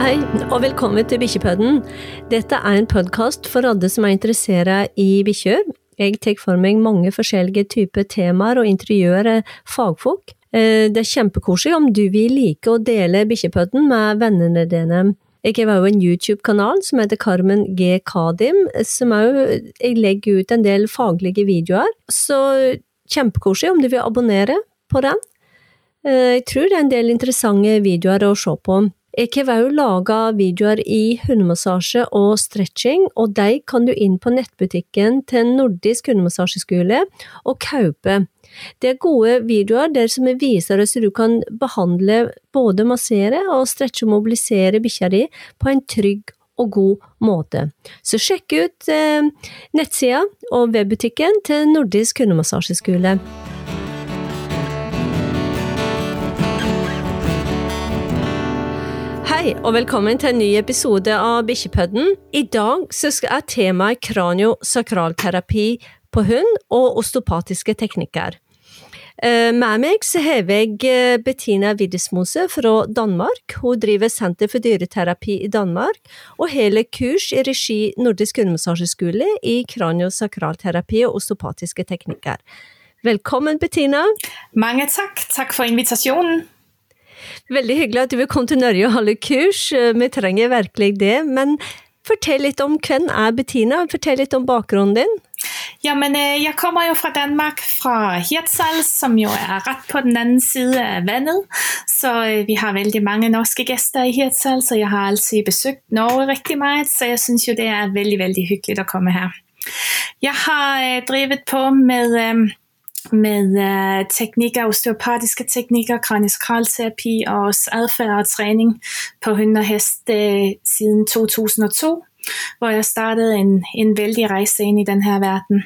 Hei, og velkommen til Bikkjepodden. Dette er en podcast for alle som er interesseret i bikkjer. Jeg tar for mig mange forskellige typer temaer og intervjuer eh, fagfolk. Eh, Det er kjempekoselig om du vil like å dele Bikkjepodden med vennene dine. Jeg har også en YouTube-kanal som heter Carmen G. Kadim, som også jeg legger ut en del faglige videoer. Så kjempekoselig om du vil abonnere på den. Eh, Jeg tror det er en del interessante videoer å se på. Jeg har også laget videoer i hundemassasje og stretching, og de kan du inn på nettbutikken til Nordisk hundemassasjeskole og kaupe. Det er gode videoer der som viser hvordan du kan behandle, både massere og stretche og mobilisere bikkja di på en trygg og god måte. Så sjekk ut eh, nettsida og webbutikken til Nordisk hundemassasjeskole. Hei, og velkommen til en ny episode av Bikkjepodden. I dag er temaet kraniosakralterapi på hund og osteopatiske teknikker. Eh, Med meg så har jeg eh, Bettina Widdesmose fra Danmark. Hun driver Senter for dyreterapi i Danmark, og hele kurs i regi Nordisk hundemassasjeskole i kraniosakralterapi og osteopatiske teknikker. Velkommen, Bettina. Mange takk. Takk for invitasjonen. Veldig hyggelig at du vil komme til Norge og holde kurs. Eh, vi trenger virkelig det. Men fortell litt om hvem er Bettina? Fortell litt om bakgrunnen din. Ja, men eh, jeg kommer jo fra Danmark, fra Hirtshals, som jo er rett på den anden side af vandet. Så eh, vi har vældig mange norske gæster i Hirtshals, og jeg har altid besøgt Norge rigtig meget, så jeg synes jo, det er vældig, vældig hyggeligt at komme her. Jeg har øh, på med... Øh, med øh, teknikker, osteopatiske teknikker, kranioskralterapi og også adfærd og træning på hund og hest øh, siden 2002, hvor jeg startede en, en vældig rejse ind i den her verden.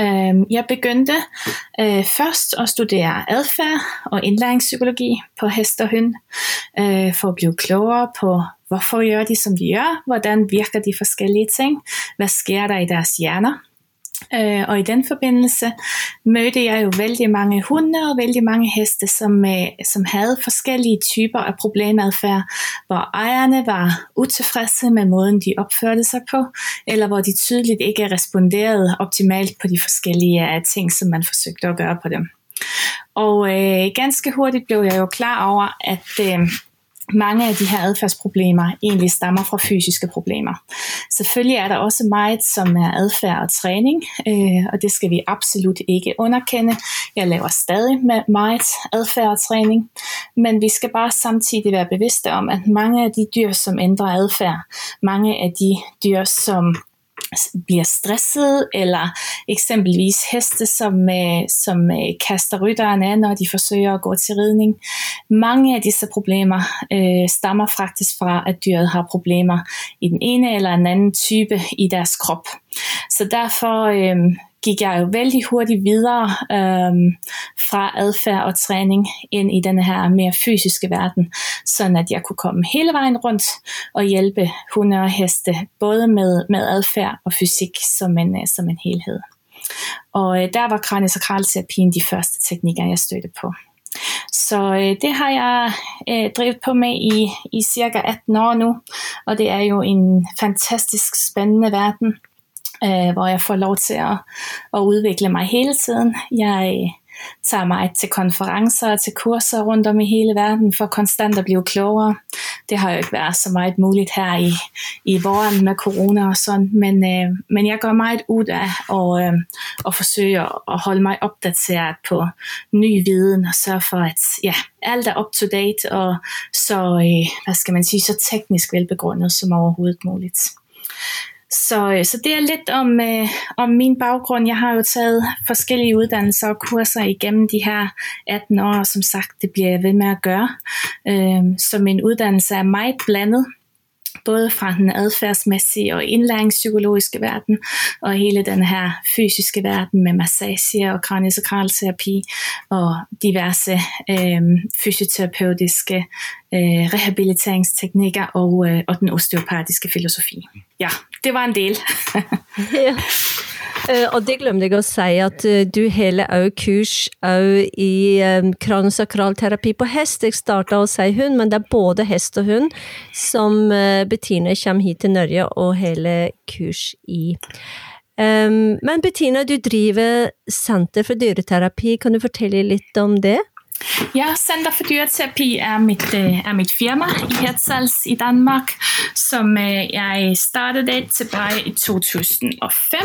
Øh, jeg begyndte øh, først at studere adfærd og indlæringspsykologi på hest og hund, øh, for at blive klogere på, hvorfor gør de, som de gør, hvordan virker de forskellige ting, hvad sker der i deres hjerner. Øh, og i den forbindelse mødte jeg jo vældig mange hunde og vældig mange heste, som, øh, som havde forskellige typer af problemadfærd, hvor ejerne var utilfredse med måden, de opførte sig på, eller hvor de tydeligt ikke responderede optimalt på de forskellige øh, ting, som man forsøgte at gøre på dem. Og øh, ganske hurtigt blev jeg jo klar over, at øh, mange af de her adfærdsproblemer egentlig stammer fra fysiske problemer. Selvfølgelig er der også meget, som er adfærd og træning, øh, og det skal vi absolut ikke underkende. Jeg laver stadig meget adfærd og træning, men vi skal bare samtidig være bevidste om, at mange af de dyr, som ændrer adfærd, mange af de dyr, som bliver stresset, eller eksempelvis heste, som, øh, som øh, kaster rytteren af, når de forsøger at gå til ridning. Mange af disse problemer øh, stammer faktisk fra, at dyret har problemer i den ene eller den anden type i deres krop. Så derfor øh, gik jeg jo vældig hurtigt videre øhm, fra adfærd og træning ind i den her mere fysiske verden, sådan at jeg kunne komme hele vejen rundt og hjælpe hunde og heste, både med, med adfærd og fysik som en, øh, som en helhed. Og øh, der var kraniosakralterapien de første teknikker, jeg stødte på. Så øh, det har jeg øh, drevet på med i, i cirka 18 år nu, og det er jo en fantastisk spændende verden, øh, hvor jeg får lov til at, at udvikle mig hele tiden. Jeg øh, tager mig til konferencer og til kurser rundt om i hele verden for konstant at blive klogere. Det har jo ikke været så meget muligt her i, i våren med corona og sådan, men, øh, men jeg gør meget ud af og, øh, og forsøger at holde mig opdateret på ny viden og sørge for, at ja, alt er up to date og så, øh, hvad skal man sige, så teknisk velbegrundet som overhovedet muligt. Så, øh, så det er lidt om, øh, om min baggrund. Jeg har jo taget forskellige uddannelser og kurser igennem de her 18 år, og som sagt, det bliver jeg ved med at gøre. Øh, så min uddannelse er meget blandet både fra den adfærdsmæssige og indlæringspsykologiske verden, og hele den her fysiske verden med massage og kraniosakralterapi og diverse øh, fysioterapeutiske øh, rehabiliteringsteknikker og, øh, og den osteopatiske filosofi. Ja, det var en del. Eh, og det glemte jeg at sige, at du hele er kurs er i eh, um, kranosakralterapi på hest. Jeg startede at sige hund, men det er både hest og hund, som uh, Bettina kommer hit til Norge og hele kurs i. Um, men Bettina, du driver Center for dyreterapi. Kan du fortælle lidt om det? Ja, Center for Dyreterapi er mit, øh, er mit firma i Hirtshals i Danmark, som øh, jeg startede tilbage i 2005.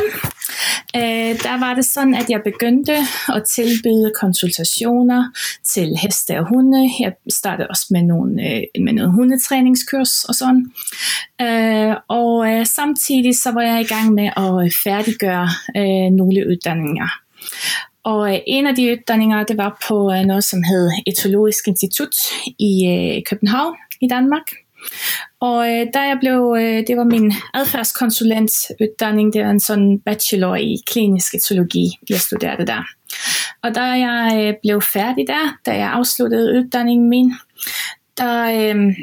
Øh, der var det sådan, at jeg begyndte at tilbyde konsultationer til heste og hunde. Jeg startede også med nogle, med nogle hundetræningskurs og sådan. Og samtidig så var jeg i gang med at færdiggøre nogle uddannelser. Og øh, en af de uddannelser, det var på øh, noget, som hed Etologisk Institut i øh, København i Danmark. Og øh, da jeg blev, øh, det var min adfærdskonsulentuddanning, det var en sådan bachelor i klinisk etologi, jeg studerede der. Og da jeg øh, blev færdig der, da jeg afsluttede uddannelsen min, der øh,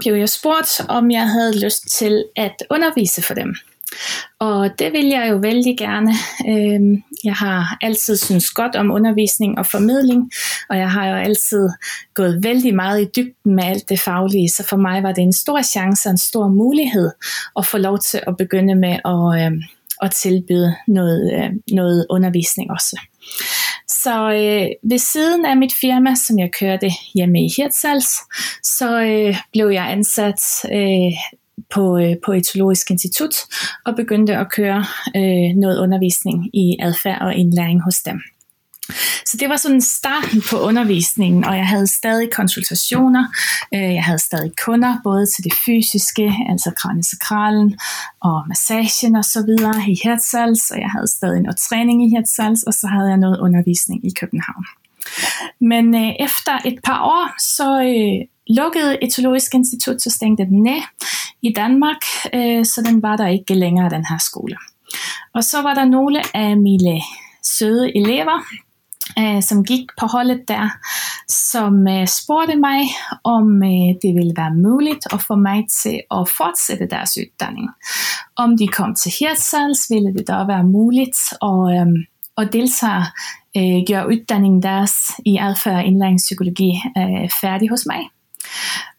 blev jeg spurgt, om jeg havde lyst til at undervise for dem. Og det vil jeg jo vældig gerne. Øhm, jeg har altid synes godt om undervisning og formidling, og jeg har jo altid gået vældig meget i dybden med alt det faglige, så for mig var det en stor chance og en stor mulighed at få lov til at begynde med at, øhm, at tilbyde noget, øhm, noget undervisning også. Så øh, ved siden af mit firma, som jeg kørte hjemme i Hirtshals, så øh, blev jeg ansat øh, på, øh, på Etologisk Institut og begyndte at køre øh, noget undervisning i adfærd og indlæring hos dem. Så det var sådan starten på undervisningen, og jeg havde stadig konsultationer, øh, jeg havde stadig kunder, både til det fysiske, altså kraniesakralen og massagen og så videre i Hertzals, og jeg havde stadig noget træning i Hertzals, og så havde jeg noget undervisning i København. Men øh, efter et par år, så øh, lukkede Etologisk Institut, så stængte den ned i Danmark, øh, så den var der ikke længere, den her skole. Og så var der nogle af mine søde elever, øh, som gik på holdet der, som øh, spurgte mig, om øh, det ville være muligt at få mig til at fortsætte deres uddannning. Om de kom til Hirtshals, ville det da være muligt at, øh, at deltage, øh, gøre uddannningen deres i adfærd og indlæringspsykologi øh, færdig hos mig.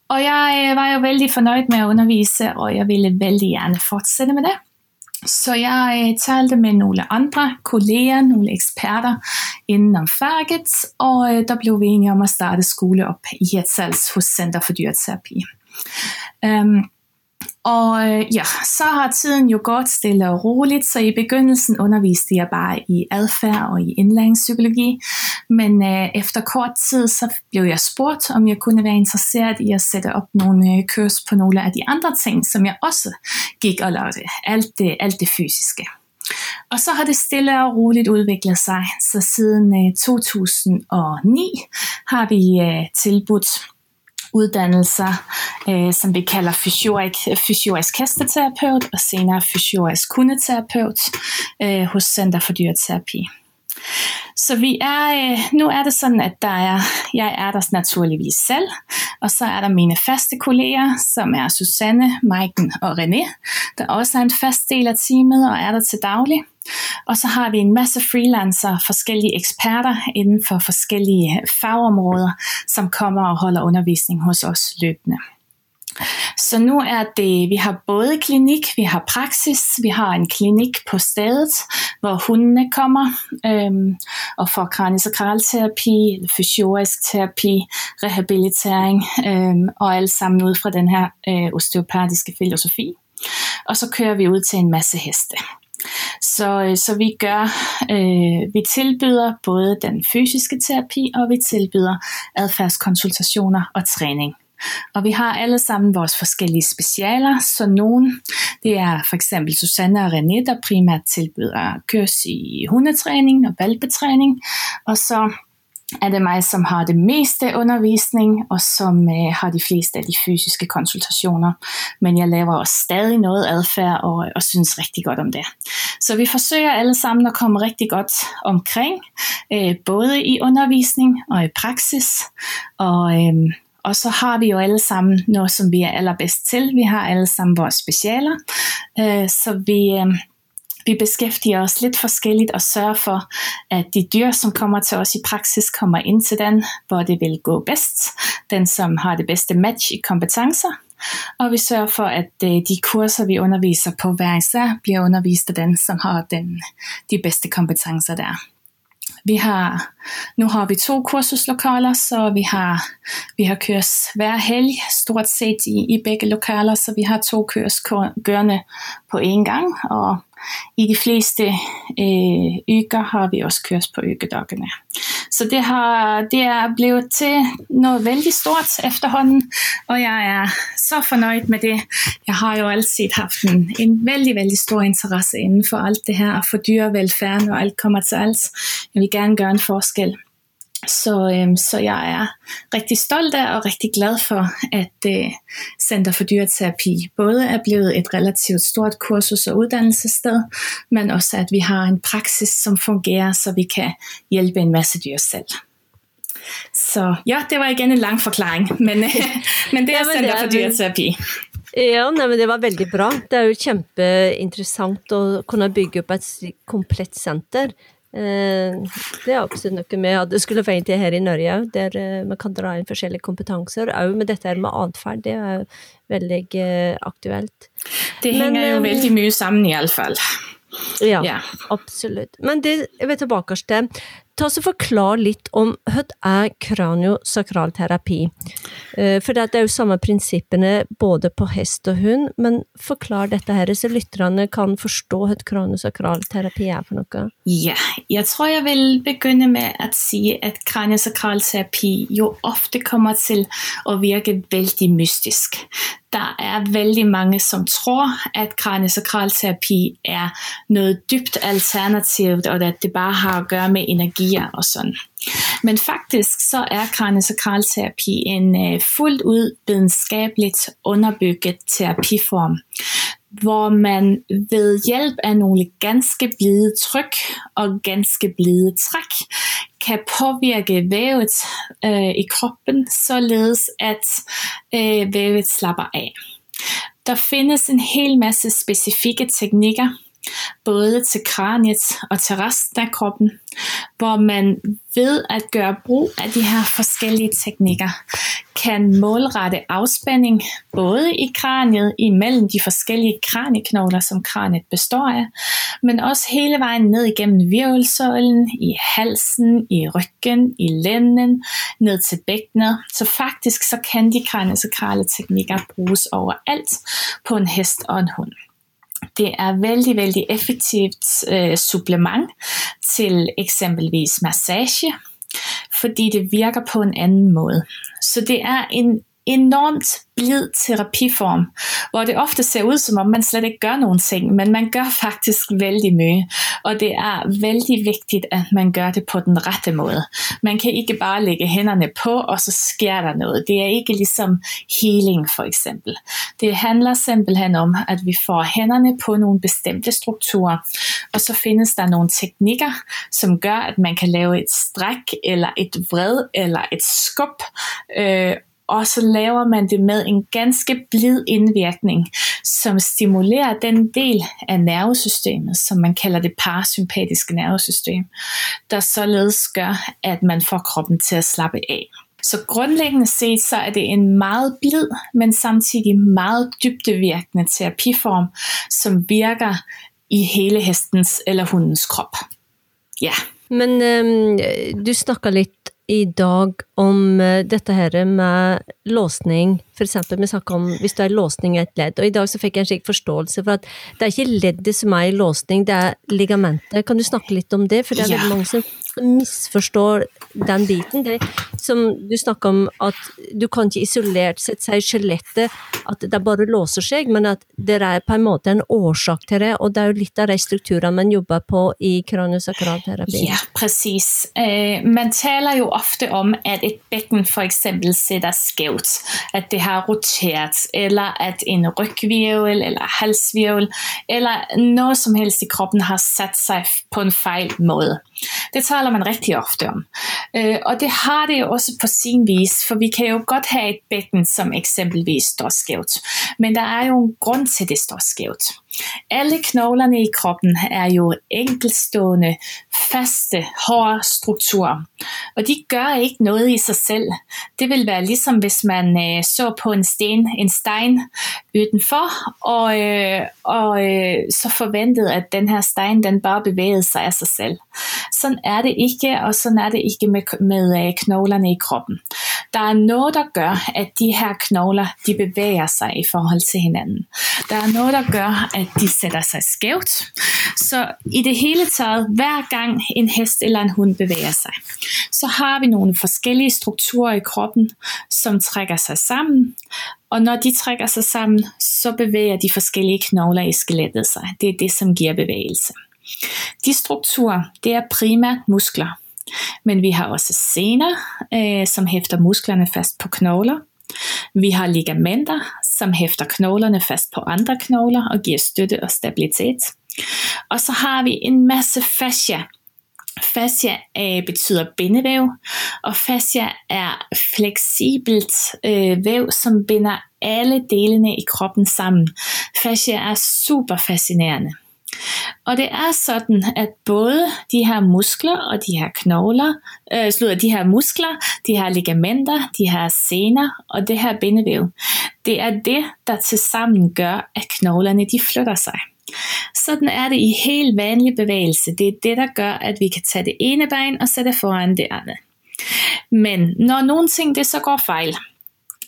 Og jeg øh, var jo vældig fornøjet med at undervise, og jeg ville vældig gerne fortsætte med det. Så jeg øh, talte med nogle andre kolleger, nogle eksperter inden om faget, og øh, der blev vi enige om at starte skole op i Hirtshals hos Center for Dyreterapi. Um, øhm, og øh, ja, så har tiden jo gået stille og roligt, så i begyndelsen underviste jeg bare i adfærd og i indlæringspsykologi, men øh, efter kort tid så blev jeg spurgt, om jeg kunne være interesseret i at sætte op nogle øh, kurs på nogle af de andre ting, som jeg også gik og lavede, alt det, alt det fysiske. Og så har det stille og roligt udviklet sig, så siden øh, 2009 har vi øh, tilbudt uddannelser, øh, som vi kalder fysiorik, fysiorisk hesteterapeut og senere fysiorisk kundeterapeut øh, hos Center for Dyreterapi. Så vi er, øh, nu er det sådan, at der er, jeg er der naturligvis selv, og så er der mine faste kolleger, som er Susanne, Maiken og René, der også er en fast del af teamet og er der til daglig. Og så har vi en masse freelancer, forskellige eksperter inden for forskellige fagområder, som kommer og holder undervisning hos os løbende. Så nu er det, vi har både klinik, vi har praksis, vi har en klinik på stedet, hvor hundene kommer øhm, og får kranisakralterapi, fysiorisk terapi, rehabilitering øhm, og alt sammen ud fra den her øh, osteopatiske filosofi. Og så kører vi ud til en masse heste. Så, øh, så vi gør, øh, vi tilbyder både den fysiske terapi, og vi tilbyder adfærdskonsultationer og træning. Og vi har alle sammen vores forskellige specialer, så nogen, det er for eksempel Susanne og René, der primært tilbyder kurs i hundetræning og valpetræning, og så er det mig, som har det meste undervisning, og som øh, har de fleste af de fysiske konsultationer. Men jeg laver også stadig noget adfærd, og, og synes rigtig godt om det. Så vi forsøger alle sammen at komme rigtig godt omkring, øh, både i undervisning og i praksis. Og, øh, og så har vi jo alle sammen noget, som vi er allerbedst til. Vi har alle sammen vores specialer. Øh, så vi... Øh, vi beskæftiger os lidt forskelligt og sørger for, at de dyr, som kommer til os i praksis, kommer ind til den, hvor det vil gå bedst. Den, som har det bedste match i kompetencer. Og vi sørger for, at øh, de kurser, vi underviser på hver især, bliver undervist af den, som har den, de bedste kompetencer der. Vi har, nu har vi to kursuslokaler, så vi har, vi har kurs hver helg, stort set i, i begge lokaler, så vi har to kurs kørende på én gang, og i de fleste øh, uger har vi også kørs på ukedagene. Så det, har, det er blevet til noget vældig stort efterhånden, og jeg er så fornøjet med det. Jeg har jo altid haft en, en vældig, vældig stor interesse inden for alt det her, for dyrevelfærd, og alt kommer til alt. Jeg vil gerne gøre en forskel. Så, øhm, så jeg er rigtig stolt af og rigtig glad for, at øh, Center for Dyreterapi både er blevet et relativt stort kursus- og uddannelsessted, men også at vi har en praksis, som fungerer, så vi kan hjælpe en masse dyr selv. Så ja, det var igen en lang forklaring, men, men det er ja, Center for Dyreterapi. Ja, nej, men det var veldig bra. Det er jo kjempeinteressant å kunne bygge opp et komplett center det er absolutt noe vi hadde skulle veien til her i Norge der eh, man kan dra inn forskjellige kompetenser. Også med dette her med atferd, det er veldig eh, aktuelt. Det henger Men, jo veldig mye sammen, i alle fall. Ja, ja, absolutt. Men det jeg vil tilbake til Ta oss og Forklar litt om hva er kraniosakralterapi. Eh, for det er jo samme prinsippene både på hest og hund, men forklar dette her, så lytterne kan forstå hva kraniosakralterapi er for noe. Ja, jeg tror jeg vil begynne med å si at kraniosakralterapi jo ofte kommer til å virke veldig mystisk. Der er vældig mange, som tror, at kraniosakralterapi er noget dybt alternativt, og at det bare har at gøre med energi energier og sådan. Men faktisk så er kraniosakralterapi en øh, fuldt ud videnskabeligt underbygget terapiform, hvor man ved hjælp af nogle ganske blide tryk og ganske blide træk kan påvirke vævet øh, i kroppen, således at øh, vævet slapper af. Der findes en hel masse specifikke teknikker, både til kraniet og til resten af kroppen, hvor man ved at gøre brug af de her forskellige teknikker, kan målrette afspænding både i kraniet imellem de forskellige kranieknogler, som kraniet består af, men også hele vejen ned igennem virvelsøjlen, i halsen, i ryggen, i lænden, ned til bækkenet. Så faktisk så kan de kraniosakrale teknikker bruges overalt på en hest og en hund. Det er vældig, veldig effektivt øh, supplement til eksempelvis massage, fordi det virker på en anden måde. Så det er en enormt blid terapiform, hvor det ofte ser ud som om man slet ikke gør nogen ting, men man gør faktisk vældig mye, og det er vældig vigtigt, at man gør det på den rette måde. Man kan ikke bare lægge hænderne på, og så sker der noget. Det er ikke ligesom healing for eksempel. Det handler simpelthen om, at vi får hænderne på nogle bestemte strukturer, og så findes der nogle teknikker, som gør, at man kan lave et stræk, eller et vred, eller et skub, øh, og så laver man det med en ganske blid indvirkning, som stimulerer den del af nervesystemet, som man kalder det parasympatiske nervesystem, der således gør, at man får kroppen til at slappe af. Så grundlæggende set, så er det en meget blid, men samtidig meget dybdevirkende terapiform, som virker i hele hestens eller hundens krop. Ja. Men øhm, du snakker lidt i dag om uh, dette her med låsning. For eksempel, vi snakker om hvis det er låsning i et ledd. Og i dag så fikk jeg en slik forståelse for at det er ikke leddet som er i låsning, det er ligamentet. Kan du snakke litt om det? For det er ja. veldig mange som misforstår den biten. Det, som du snakker om, at du kan ikke isolert sett si skjelettet, at det bare låser seg, men at det er på en måte en årsak til det, og det er jo litt av de strukturene man jobber på i kraniosakralterapi. Ja, precis. Eh, øh, man taler jo ofte om, at et bækken for eksempel sætter skævt, at det har roteret, eller at en rygvirvel eller halsvirvel, eller noget som helst i kroppen har sat sig på en fejl måde. Det taler man rigtig ofte om. Øh, og det har det jo også på sin vis, for vi kan jo godt have et bækken, som eksempelvis står skævt. Men der er jo en grund til, at det står skævt. Alle knoglerne i kroppen er jo enkelstående, faste, hårde strukturer. Og de gør ikke noget i sig selv. Det vil være ligesom hvis man øh, så på en sten, en stein udenfor, og, øh, og øh, så forventede, at den her stein den bare bevægede sig af sig selv. Sådan er det ikke, og sådan er det ikke med, med øh, knoglerne i kroppen. Der er noget, der gør, at de her knogler, de bevæger sig i forhold til hinanden. Der er noget, der gør, at de sætter sig skævt. Så i det hele taget, hver gang en hest eller en hund bevæger sig, så har vi nogle forskellige strukturer i kroppen, som trækker sig sammen, og når de trækker sig sammen, så bevæger de forskellige knogler i skelettet sig. Det er det, som giver bevægelse. De strukturer, det er primært muskler. Men vi har også sener, øh, som hæfter musklerne fast på knogler. Vi har ligamenter, som hæfter knoglerne fast på andre knogler og giver støtte og stabilitet. Og så har vi en masse fascia. Fascia øh, betyder bindevæv, og fascia er fleksibelt øh, væv, som binder alle delene i kroppen sammen. Fascia er super fascinerende. Og det er sådan, at både de her muskler og de her knogler, øh, slutter de her muskler, de her ligamenter, de her sener og det her bindevæv, det er det, der tilsammen gør, at knoglerne de flytter sig. Sådan er det i helt vanlig bevægelse. Det er det, der gør, at vi kan tage det ene ben og sætte foran det andet. Men når nogle ting det så går fejl,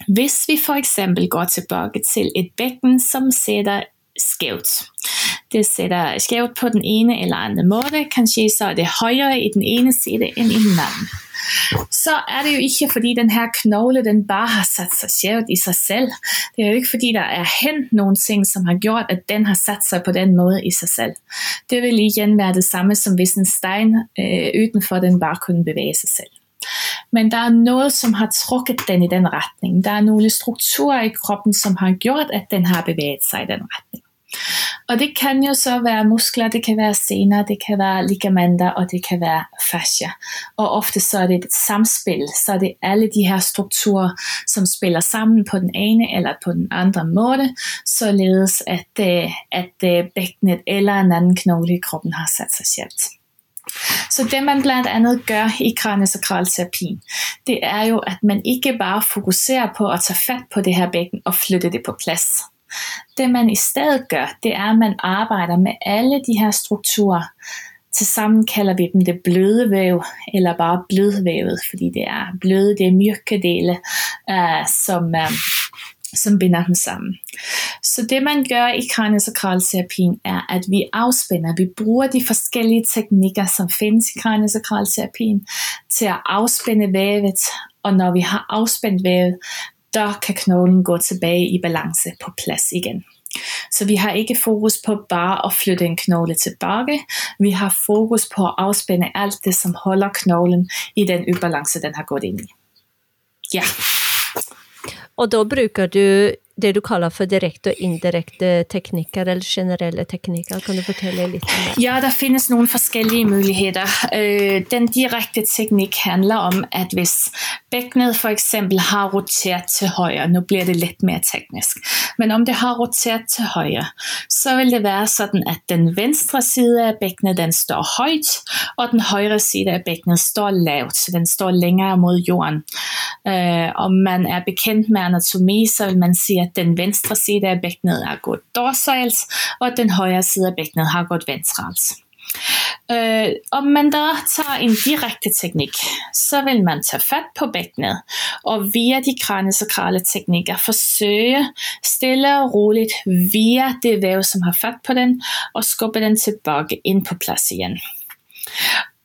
hvis vi for eksempel går tilbage til et bækken, som sætter skævt. Det sætter skævt på den ene eller anden måde. Kanskje så er det højere i den ene side end i den anden. Så er det jo ikke fordi den her knogle den bare har sat sig skævt i sig selv. Det er jo ikke fordi der er hent nogle ting som har gjort at den har sat sig på den måde i sig selv. Det vil igen være det samme som hvis en stein øh, udenfor den bare kunne bevæge sig selv. Men der er noget, som har trukket den i den retning. Der er nogle strukturer i kroppen, som har gjort, at den har bevæget sig i den retning. Og det kan jo så være muskler, det kan være sener, det kan være ligamenter, og det kan være fascia. Og ofte så er det et samspil, så er det alle de her strukturer, som spiller sammen på den ene eller på den andre måde, således at, øh, at øh, bækkenet eller en anden knogle i kroppen har sat sig sjældent. Så det man blandt andet gør i kraniosakralterapien, det er jo, at man ikke bare fokuserer på at tage fat på det her bækken og flytte det på plads. Det man i stedet gør, det er, at man arbejder med alle de her strukturer. Tilsammen kalder vi dem det bløde væv, eller bare blødvævet, fordi det er bløde, det er mørke dele, uh, øh, som, uh, som binder dem sammen. Så det man gør i kraniosakralterapien er, at vi afspænder, vi bruger de forskellige teknikker, som findes i kraniosakralterapien, til at afspænde vævet, og når vi har afspændt vævet, der kan knoglen gå tilbage i balance på plads igen. Så vi har ikke fokus på bare at flytte en knogle tilbage. Vi har fokus på at afspænde alt det, som holder knoglen i den ubalance, den har gået ind i. Ja. Og da bruger du det du kalder for direkte og indirekte teknikker, eller generelle teknikker. Kan du fortælle lidt om det? Ja, der findes nogle forskellige muligheder. Øh, eh, den direkte teknik handler om, at hvis bækkenet for eksempel har roteret til højre, nu bliver det lidt mere teknisk, men om det har roteret til højre, så vil det være sådan, at den venstre side af bækkenet, den står højt, og den højre side af bækkenet står lavt, så den står længere mod jorden. Øh, om man er bekendt med anatomi, så vil man sige, at den venstre side af bækkenet er gået dorsals, og den højre side af bækkenet har gået ventrals. Øh, om man da tager en direkte teknik, så vil man tage fat på bækkenet, og via de kraniosakrale teknikker forsøge stille og roligt via det væv, som har fat på den, og skubbe den tilbage ind på plads igen.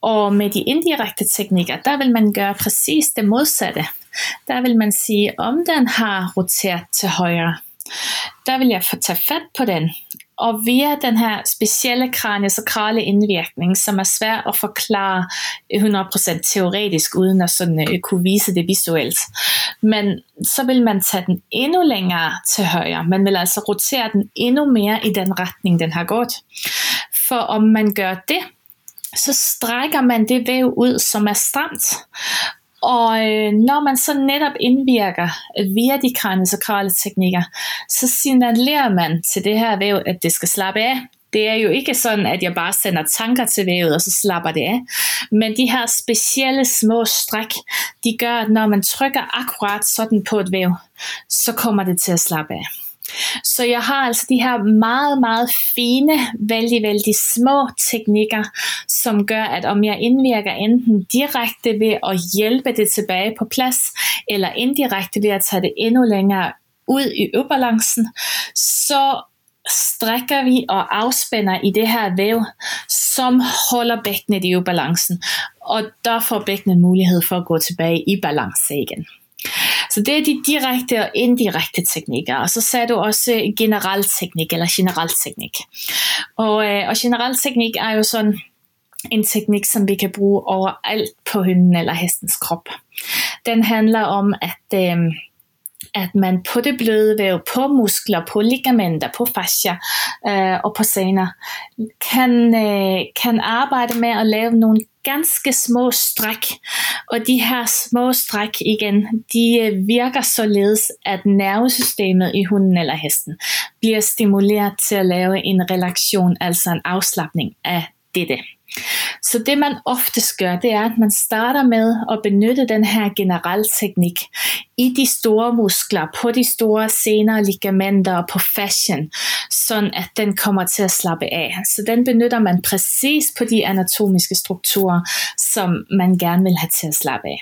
Og med de indirekte teknikker, der vil man gøre præcis det modsatte der vil man sige, om den har roteret til højre, der vil jeg få tage fat på den, og via den her specielle kraniosakrale indvirkning, som er svær at forklare 100% teoretisk, uden at sådan, uh, kunne vise det visuelt. Men så vil man tage den endnu længere til højre. Man vil altså rotere den endnu mere i den retning, den har gået. For om man gør det, så strækker man det væv ud, som er stramt. Og øh, når man så netop indvirker via de kraniosakrale teknikker, så signalerer man til det her væv, at det skal slappe af. Det er jo ikke sådan, at jeg bare sender tanker til vævet, og så slapper det af. Men de her specielle små stræk, de gør, at når man trykker akkurat sådan på et væv, så kommer det til at slappe af. Så jeg har altså de her meget, meget fine, vældig, vældig små teknikker, som gør, at om jeg indvirker enten direkte ved at hjælpe det tilbage på plads, eller indirekte ved at tage det endnu længere ud i ubalancen, så strækker vi og afspænder i det her væv, som holder bækkenet i ubalancen, og der får bækkenet mulighed for at gå tilbage i balance igen. Så det er de direkte og indirekte teknikker. Og så sagde du også generel teknik, eller generel teknik. Og, øh, og generel teknik er jo sådan en teknik, som vi kan bruge overalt på hunden eller hestens krop. Den handler om, at øh, at man på det bløde væv, på muskler, på ligamenter, på fascia øh, og på sener, kan, øh, kan arbejde med at lave nogle ganske små stræk. Og de her små stræk igen, de øh, virker således, at nervesystemet i hunden eller hesten bliver stimuleret til at lave en relaktion, altså en afslappning af dette. Så det man oftest gør, det er, at man starter med at benytte den her generelle teknik i de store muskler, på de store sener, ligamenter og på fashion, sådan at den kommer til at slappe af. Så den benytter man præcis på de anatomiske strukturer, som man gerne vil have til at slappe af.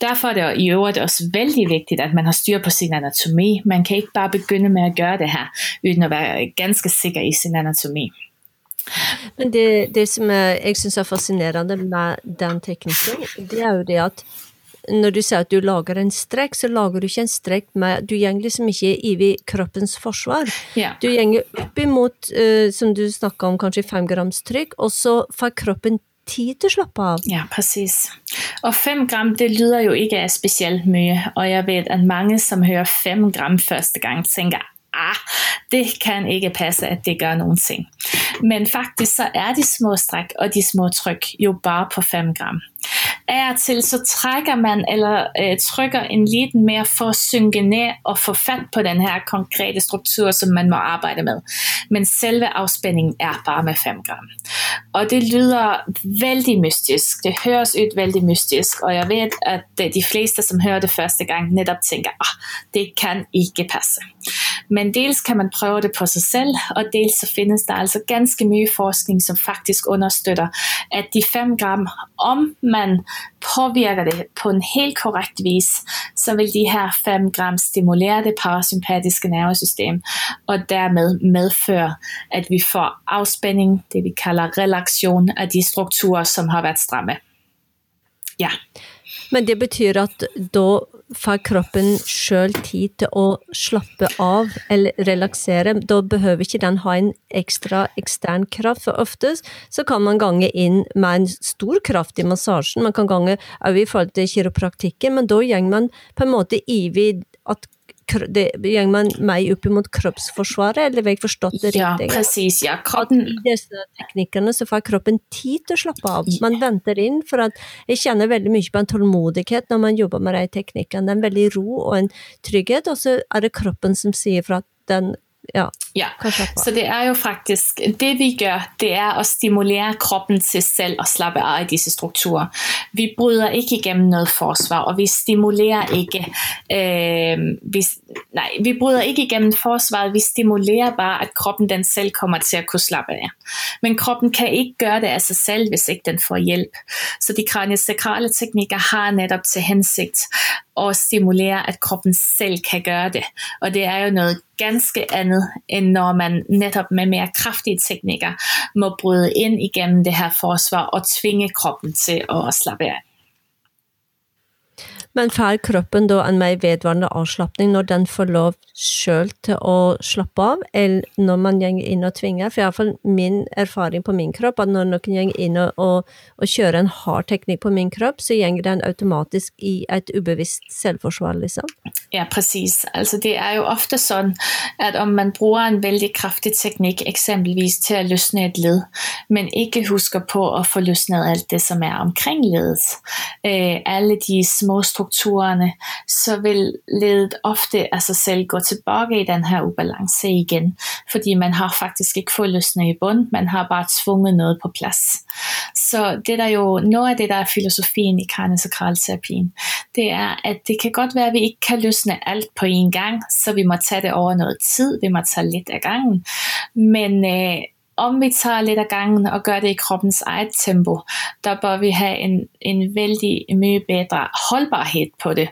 Derfor er det i øvrigt også vældig vigtigt, at man har styr på sin anatomi. Man kan ikke bare begynde med at gøre det her, uden at være ganske sikker i sin anatomi. Men det, det som jeg, jeg synes er fascinerende med den teknikken, det er jo det at når du siger at du lager en strekk, så lager du ikke en strekk med, du gjenger liksom ikke i kroppens forsvar. Ja. Du gjenger upp imot, uh, som du snakket om, kanskje 5 grams tryk, og så får kroppen tid til at slappe av. Ja, præcis. Og 5 gram, det lyder jo ikke specielt mye, og jeg ved, at mange, som hører 5 gram første gang, tænker, ah, det kan ikke passe, at det gør nogen ting. Men faktisk så er de små stræk og de små tryk jo bare på 5 gram. Af til så trækker man eller øh, trykker en liten mere for at synke ned og få fat på den her konkrete struktur, som man må arbejde med. Men selve afspændingen er bare med 5 gram. Og det lyder vældig mystisk. Det høres ud vældig mystisk, og jeg ved, at de fleste, som hører det første gang, netop tænker, ah, det kan ikke passe. Men dels kan man prøve det på sig selv, og dels så findes der altså ganske mye forskning, som faktisk understøtter, at de 5 gram, om man påvirker det på en helt korrekt vis, så vil de her 5 gram stimulere det parasympatiske nervesystem, og dermed medføre, at vi får afspænding, det vi kalder relaktion af de strukturer, som har været stramme. Ja. Men det betyder at da får kroppen selv tid til at slappe av eller relaxere, da behøver ikke den ha en ekstra ekstern kraft, for oftest så kan man gange ind med en stor kraft i massagen, man kan gange også i forhold til kiropraktikken, men da gjenger man på en måte i at det gänger man mig upp emot kroppsforsvaret, eller har jag förstått det ja, riktigt? precis. Ja, kroppen... I disse teknikkerne så får kroppen tid til at slappe av. Man venter inn, for at jeg kjenner veldig mye på en tålmodighet når man jobber med de teknikkene. Det er en veldig ro og en trygghet, og så er det kroppen som siger for at den ja, ja. så det er jo faktisk, det vi gør, det er at stimulere kroppen til selv at slappe af i disse strukturer. Vi bryder ikke igennem noget forsvar, og vi stimulerer ikke, øh, vi, nej, vi bryder ikke igennem forsvaret, vi stimulerer bare, at kroppen den selv kommer til at kunne slappe af. Men kroppen kan ikke gøre det af sig selv, hvis ikke den får hjælp. Så de kraniosakrale teknikker har netop til hensigt og stimulere, at kroppen selv kan gøre det. Og det er jo noget ganske andet, end når man netop med mere kraftige teknikker må bryde ind igennem det her forsvar og tvinge kroppen til at slappe af. Men får kroppen da en mer vedvarende avslappning når den får lov selv til å slappe av, eller når man går inn og tvinger? For i hvert fall min erfaring på min kropp, at når noen går inn og, og, og kjører en hard teknikk på min kropp, så går den automatisk i et ubevisst selvforsvar, liksom. Ja, præcis. Altså det er jo ofte sådan, at om man bruger en vældig kraftig teknik, eksempelvis til at løsne et led, men ikke husker på at få løsnet alt det, som er omkring ledet, øh, alle de små strukturerne, så vil ledet ofte af sig selv gå tilbage i den her ubalance igen, fordi man har faktisk ikke fået løsnet i bund, man har bare tvunget noget på plads. Så det der jo, noget af det, der er filosofien i karnesakralterapien, det er, at det kan godt være, at vi ikke kan løsne alt på en gang, så vi må tage det over noget tid, vi må tage lidt af gangen. Men øh, om vi tager lidt af gangen og gør det i kroppens eget tempo, der bør vi have en, en vældig mye bedre holdbarhed på det,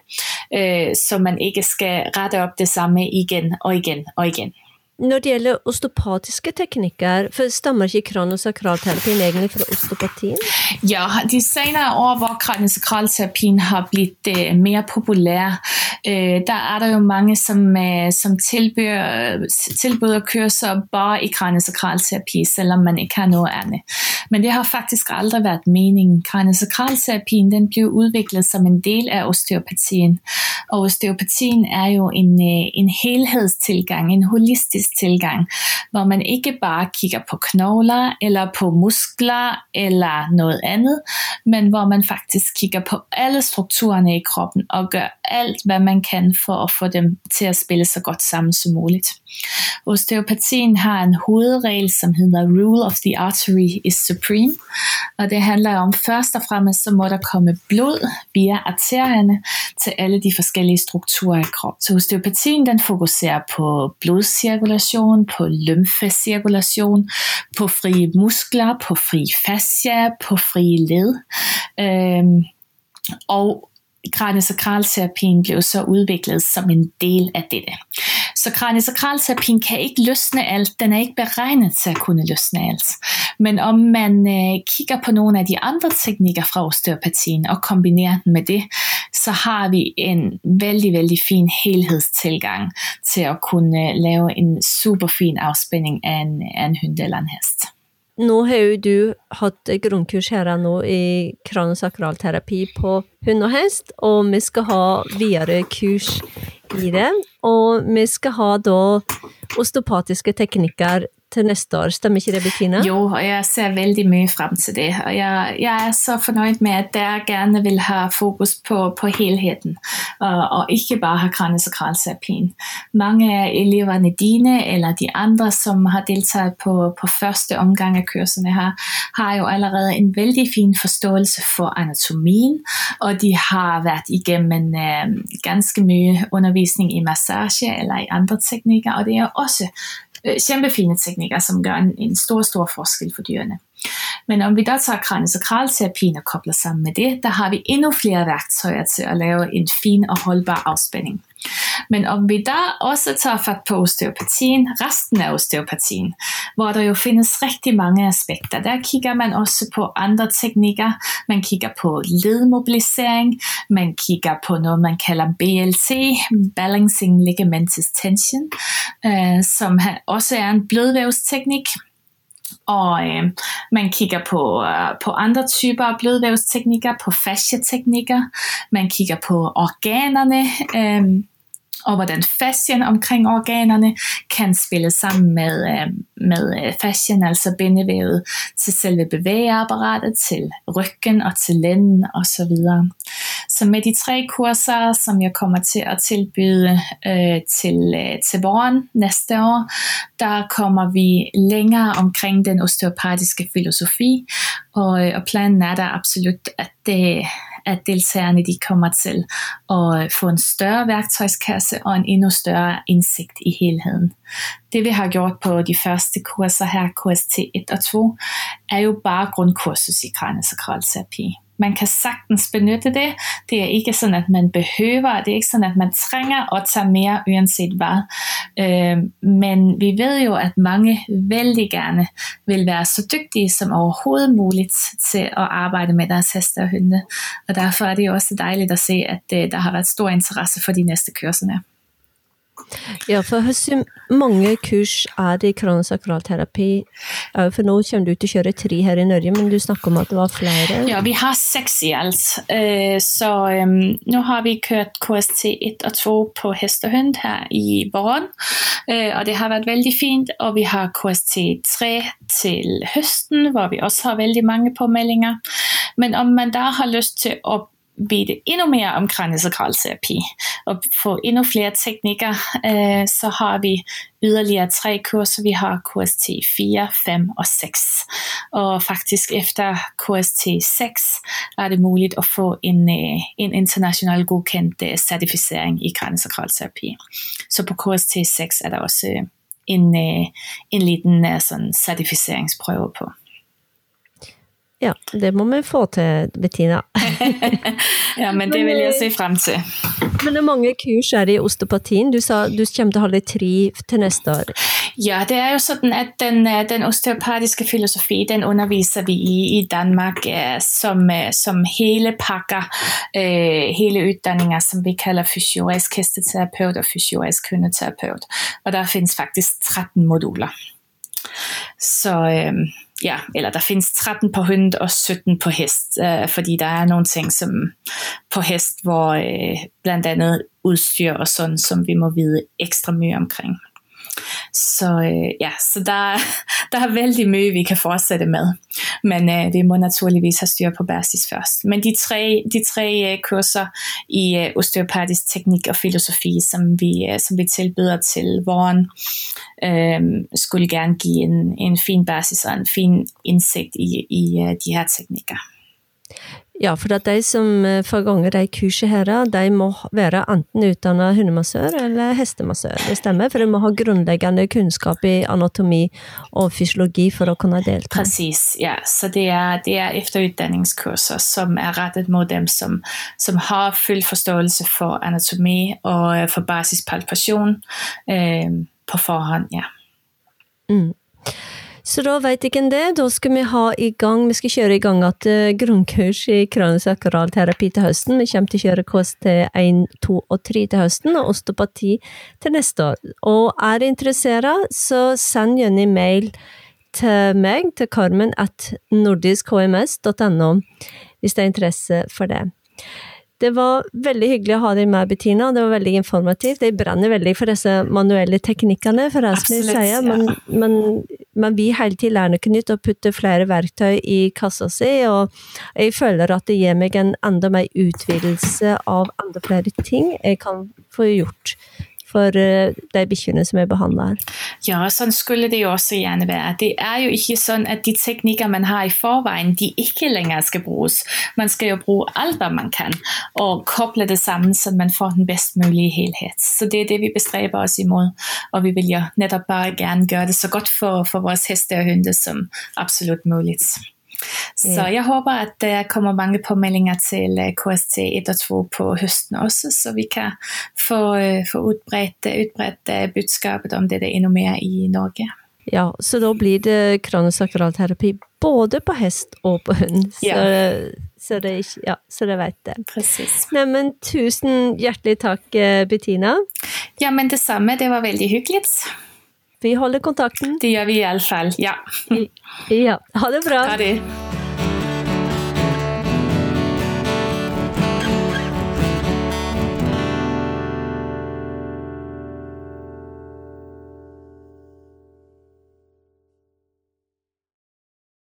øh, så man ikke skal rette op det samme igen og igen og igen. Når det gælder osteopatiske teknikker, for stammer ikke kraniosakralterapien egentlig fra osteopatien? Ja, de senere år, hvor kraniosakralterapien har blivet eh, mere populær, eh, der er der jo mange, som, øh, som tilbyder, tilbyder kurser bare i kraniosakralterapi, selvom man ikke har noget andet. Men det har faktisk aldrig været meningen. Kraniosakralterapien den blev udviklet som en del af osteopatien. Og osteopatien er jo en, øh, en helhedstilgang, en holistisk tilgang, hvor man ikke bare kigger på knogler eller på muskler eller noget andet, men hvor man faktisk kigger på alle strukturerne i kroppen og gør alt, hvad man kan for at få dem til at spille så godt sammen som muligt. Osteopatien har en hovedregel, som hedder Rule of the Artery is Supreme, og det handler om først og fremmest, så må der komme blod via arterierne til alle de forskellige strukturer i kroppen. Så osteopatien den fokuserer på blodcirkulation, på lymfecirkulation, på frie muskler, på fri fascia, på frie led. Øhm, og kraniosakralterapien blev så udviklet som en del af dette. Så kraniosakralterapien kan ikke løsne alt, den er ikke beregnet til at kunne løsne alt. Men om man øh, kigger på nogle af de andre teknikker fra osteopatien og kombinerer den med det, så har vi en vældig, vældig fin helhedstilgang til at kunne øh, lave en super fin afspænding af en, af en hund eller en hest. Nu har jo du haft grundkurs her nu i kronosakralterapi på hund og hest, og vi skal ha videre kurs i det. Og vi skal ha da osteopatiske teknikker til næste år. Stemmer ikke det, Bettina? Jo, og jeg ser veldig mye frem til det. Og jeg, jeg er så fornøjet med, at der gerne vil have fokus på, på helheden, og, og ikke bare have kraniosakralterapien. Mange af eleverne dine, eller de andre, som har deltaget på, på første omgang af kurserne her, har jo allerede en vældig fin forståelse for anatomien, og de har været igennem en øh, ganske mye undervisning i massage eller i andre teknikker, og det er også øh, kæmpefine teknikker, som gør en, en stor, stor forskel for dyrene. Men om vi da tager kraniosakralterapien og kobler sammen med det, der har vi endnu flere værktøjer til at lave en fin og holdbar afspænding. Men om vi da også tager fat på osteopatien, resten af osteopatien, hvor der jo findes rigtig mange aspekter, der kigger man også på andre teknikker. Man kigger på ledmobilisering, man kigger på noget, man kalder BLT, Balancing Ligamentous Tension, øh, som også er en blødvævsteknik, og øh, man kigger på, øh, på andre typer af blødvævsteknikker, på fasciateknikker, man kigger på organerne, øh, og hvordan fascien omkring organerne kan spille sammen med, øh, med øh, fascien, altså bindevævet, til selve bevægeapparatet, til ryggen og til lænden osv. Så med de tre kurser, som jeg kommer til at tilbyde øh, til, øh, til våren næste år, der kommer vi længere omkring den osteopatiske filosofi, og, øh, og planen er der absolut, at det at deltagerne de kommer til at få en større værktøjskasse og en endnu større indsigt i helheden. Det vi har gjort på de første kurser her, KST 1 og 2, er jo bare grundkursus i kraniosakralterapi man kan sagtens benytte det. Det er ikke sådan, at man behøver, det er ikke sådan, at man trænger at tage mere uanset hvad. Øh, men vi ved jo, at mange vældig gerne vil være så dygtige som overhovedet muligt til at arbejde med deres heste og hunde. Og derfor er det jo også dejligt at se, at øh, der har været stor interesse for de næste kørsler. Ja, for hvor mange kurs er det i kronosakralterapi? For nu kommer du til at køre tre her i Norge, men du snakker om, at det var flere. Ja, vi har seks i alt. Eh, så øhm, nu har vi kørt KST 1 og 2 på hestehund her i våren, eh, og det har været vældig fint. Og vi har KST 3 til høsten, hvor vi også har vældig mange påmeldinger. Men om man der har lyst til at vide endnu mere om kraniosakralterapi og få endnu flere teknikker, øh, så har vi yderligere tre kurser. Vi har KST 4, 5 og 6. Og faktisk efter KST 6 er det muligt at få en, øh, en international godkendt øh, certificering i kraniosakralterapi. Så på KST 6 er der også øh, en, øh, en liten øh, sådan certificeringsprøve på. Ja, det må vi få til, Bettina. ja, men det vil jeg se frem til. Men hvor mange kurs er det i osteopatien? Du sa du kommer til at holde tre til næste år. Ja, det er jo sådan, at den, øh, den osteopatiske filosofi, den underviser vi i i Danmark uh, som, uh, som hele pakker, hele uddanninger, som vi kalder fysiorisk hesteterapeut og fysiorisk hundeterapeut. Og der findes faktisk 13 moduler. Så uh, ja, eller der findes 13 på hund og 17 på hest, øh, fordi der er nogle ting som på hest, hvor øh, blandt andet udstyr og sådan, som vi må vide ekstra mye omkring. Så øh, ja, så der, der er vældig mye, vi kan fortsætte med. Men øh, vi må naturligvis have styr på basis først. Men de tre, de tre øh, kurser i øh, osteopatisk teknik og filosofi, som vi, øh, som vi tilbyder til våren, øh, skulle gerne give en, en fin basis og en fin indsigt i, i øh, de her teknikker. Ja, for at de som eh, får gange de kurset her, de må være enten utdannet hundemassør eller hestemassør. Det stemmer, for de må ha grundlæggende kunskap i anatomi og fysiologi for at kunne delta. Præcis, ja. Så det er, det er efteruddanningskurser, som er rettet mod dem, som, som har fuld forståelse for anatomi og øh, for basispalpation øh, på forhånd, ja. Mm. Så da vet ikke en det. Da skal vi ha i gang, vi skal kjøre i gang at eh, grunnkurs i kraniosakral-terapi til høsten. Vi kommer til å kjøre KST 1, 2 og 3 til høsten, og osteopati til neste år. Og er interessert, så send gjerne mail til meg, til Carmen, at nordiskhms.no, hvis det er interesse for det. Det var veldig hyggelig å ha deg med, Bettina. Det var veldig informativt. Jeg brenner veldig for disse manuelle teknikkene, for det som jeg sier. Men, men, men vi hele tiden lærer noe nytt og putter flere verktøy i kassa si, og jeg føler at det gir meg en enda mer utvidelse av enda flere ting jeg kan få gjort for eh, de bikkjene som er behandlet her. Ja, sådan skulle det jo også gerne være. Det er jo ikke sådan, at de teknikker, man har i forvejen, de ikke længere skal bruges. Man skal jo bruge alt, hvad man kan, og koble det sammen, så man får den bedst mulige helhed. Så det er det, vi bestræber os imod, og vi vil jo netop bare gerne gøre det så godt for, for vores heste og hunde som absolut muligt. Så jeg håber, at der kommer mange påmeldinger til øh, KST 1 og 2 på høsten også, så vi kan få, øh, få udbredt, udbredt øh, budskabet om det, det endnu mere i Norge. Ja, så da blir det kranosakralterapi både på hest og på hund. Så, ja. så, det, ja, så det vet det. Precis. Men tusen hjertelig takk, Bettina. Ja, men det samme. Det var veldig hyggeligt. Vi holder kontakten. Det gør vi i hvert fald, ja. ja, ha det bra. Ha det.